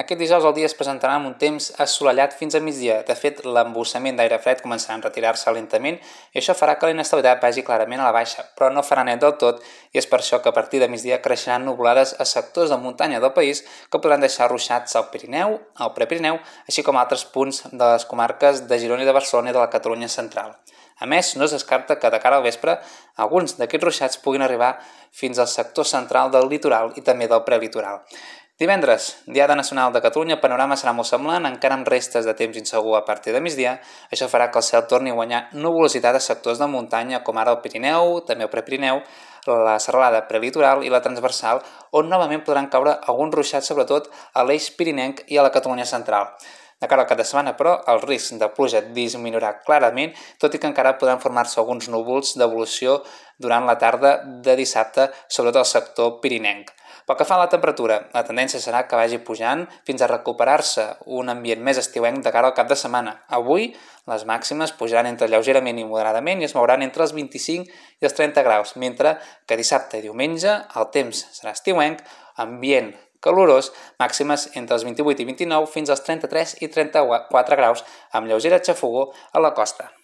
Aquest dijous el dia es presentarà amb un temps assolellat fins a migdia. De fet, l'embussament d'aire fred començarà a retirar-se lentament i això farà que la inestabilitat vagi clarament a la baixa, però no farà net del tot i és per això que a partir de migdia creixeran nublades a sectors de muntanya del país que podran deixar ruixats al Pirineu, al Prepirineu, així com a altres punts de les comarques de Girona i de Barcelona i de la Catalunya central. A més, no es descarta que de cara al vespre alguns d'aquests ruixats puguin arribar fins al sector central del litoral i també del prelitoral. Divendres, Diada Nacional de Catalunya, el panorama serà molt semblant, encara amb restes de temps insegur a partir de migdia. Això farà que el cel torni a guanyar nuvolositat a sectors de muntanya, com ara el Pirineu, també el Prepirineu, la serralada prelitoral i la transversal, on novament podran caure alguns ruixats, sobretot a l'eix pirinenc i a la Catalunya central. De cara al cap de setmana, però, el risc de pluja disminuirà clarament, tot i que encara podran formar-se alguns núvols d'evolució durant la tarda de dissabte, sobretot al sector pirinenc. Pel que fa a la temperatura, la tendència serà que vagi pujant fins a recuperar-se un ambient més estiuenc de cara al cap de setmana. Avui, les màximes pujaran entre lleugerament i moderadament i es mouran entre els 25 i els 30 graus, mentre que dissabte i diumenge el temps serà estiuenc, ambient calorós, màximes entre els 28 i 29 fins als 33 i 34 graus, amb lleugera xafogó a la costa.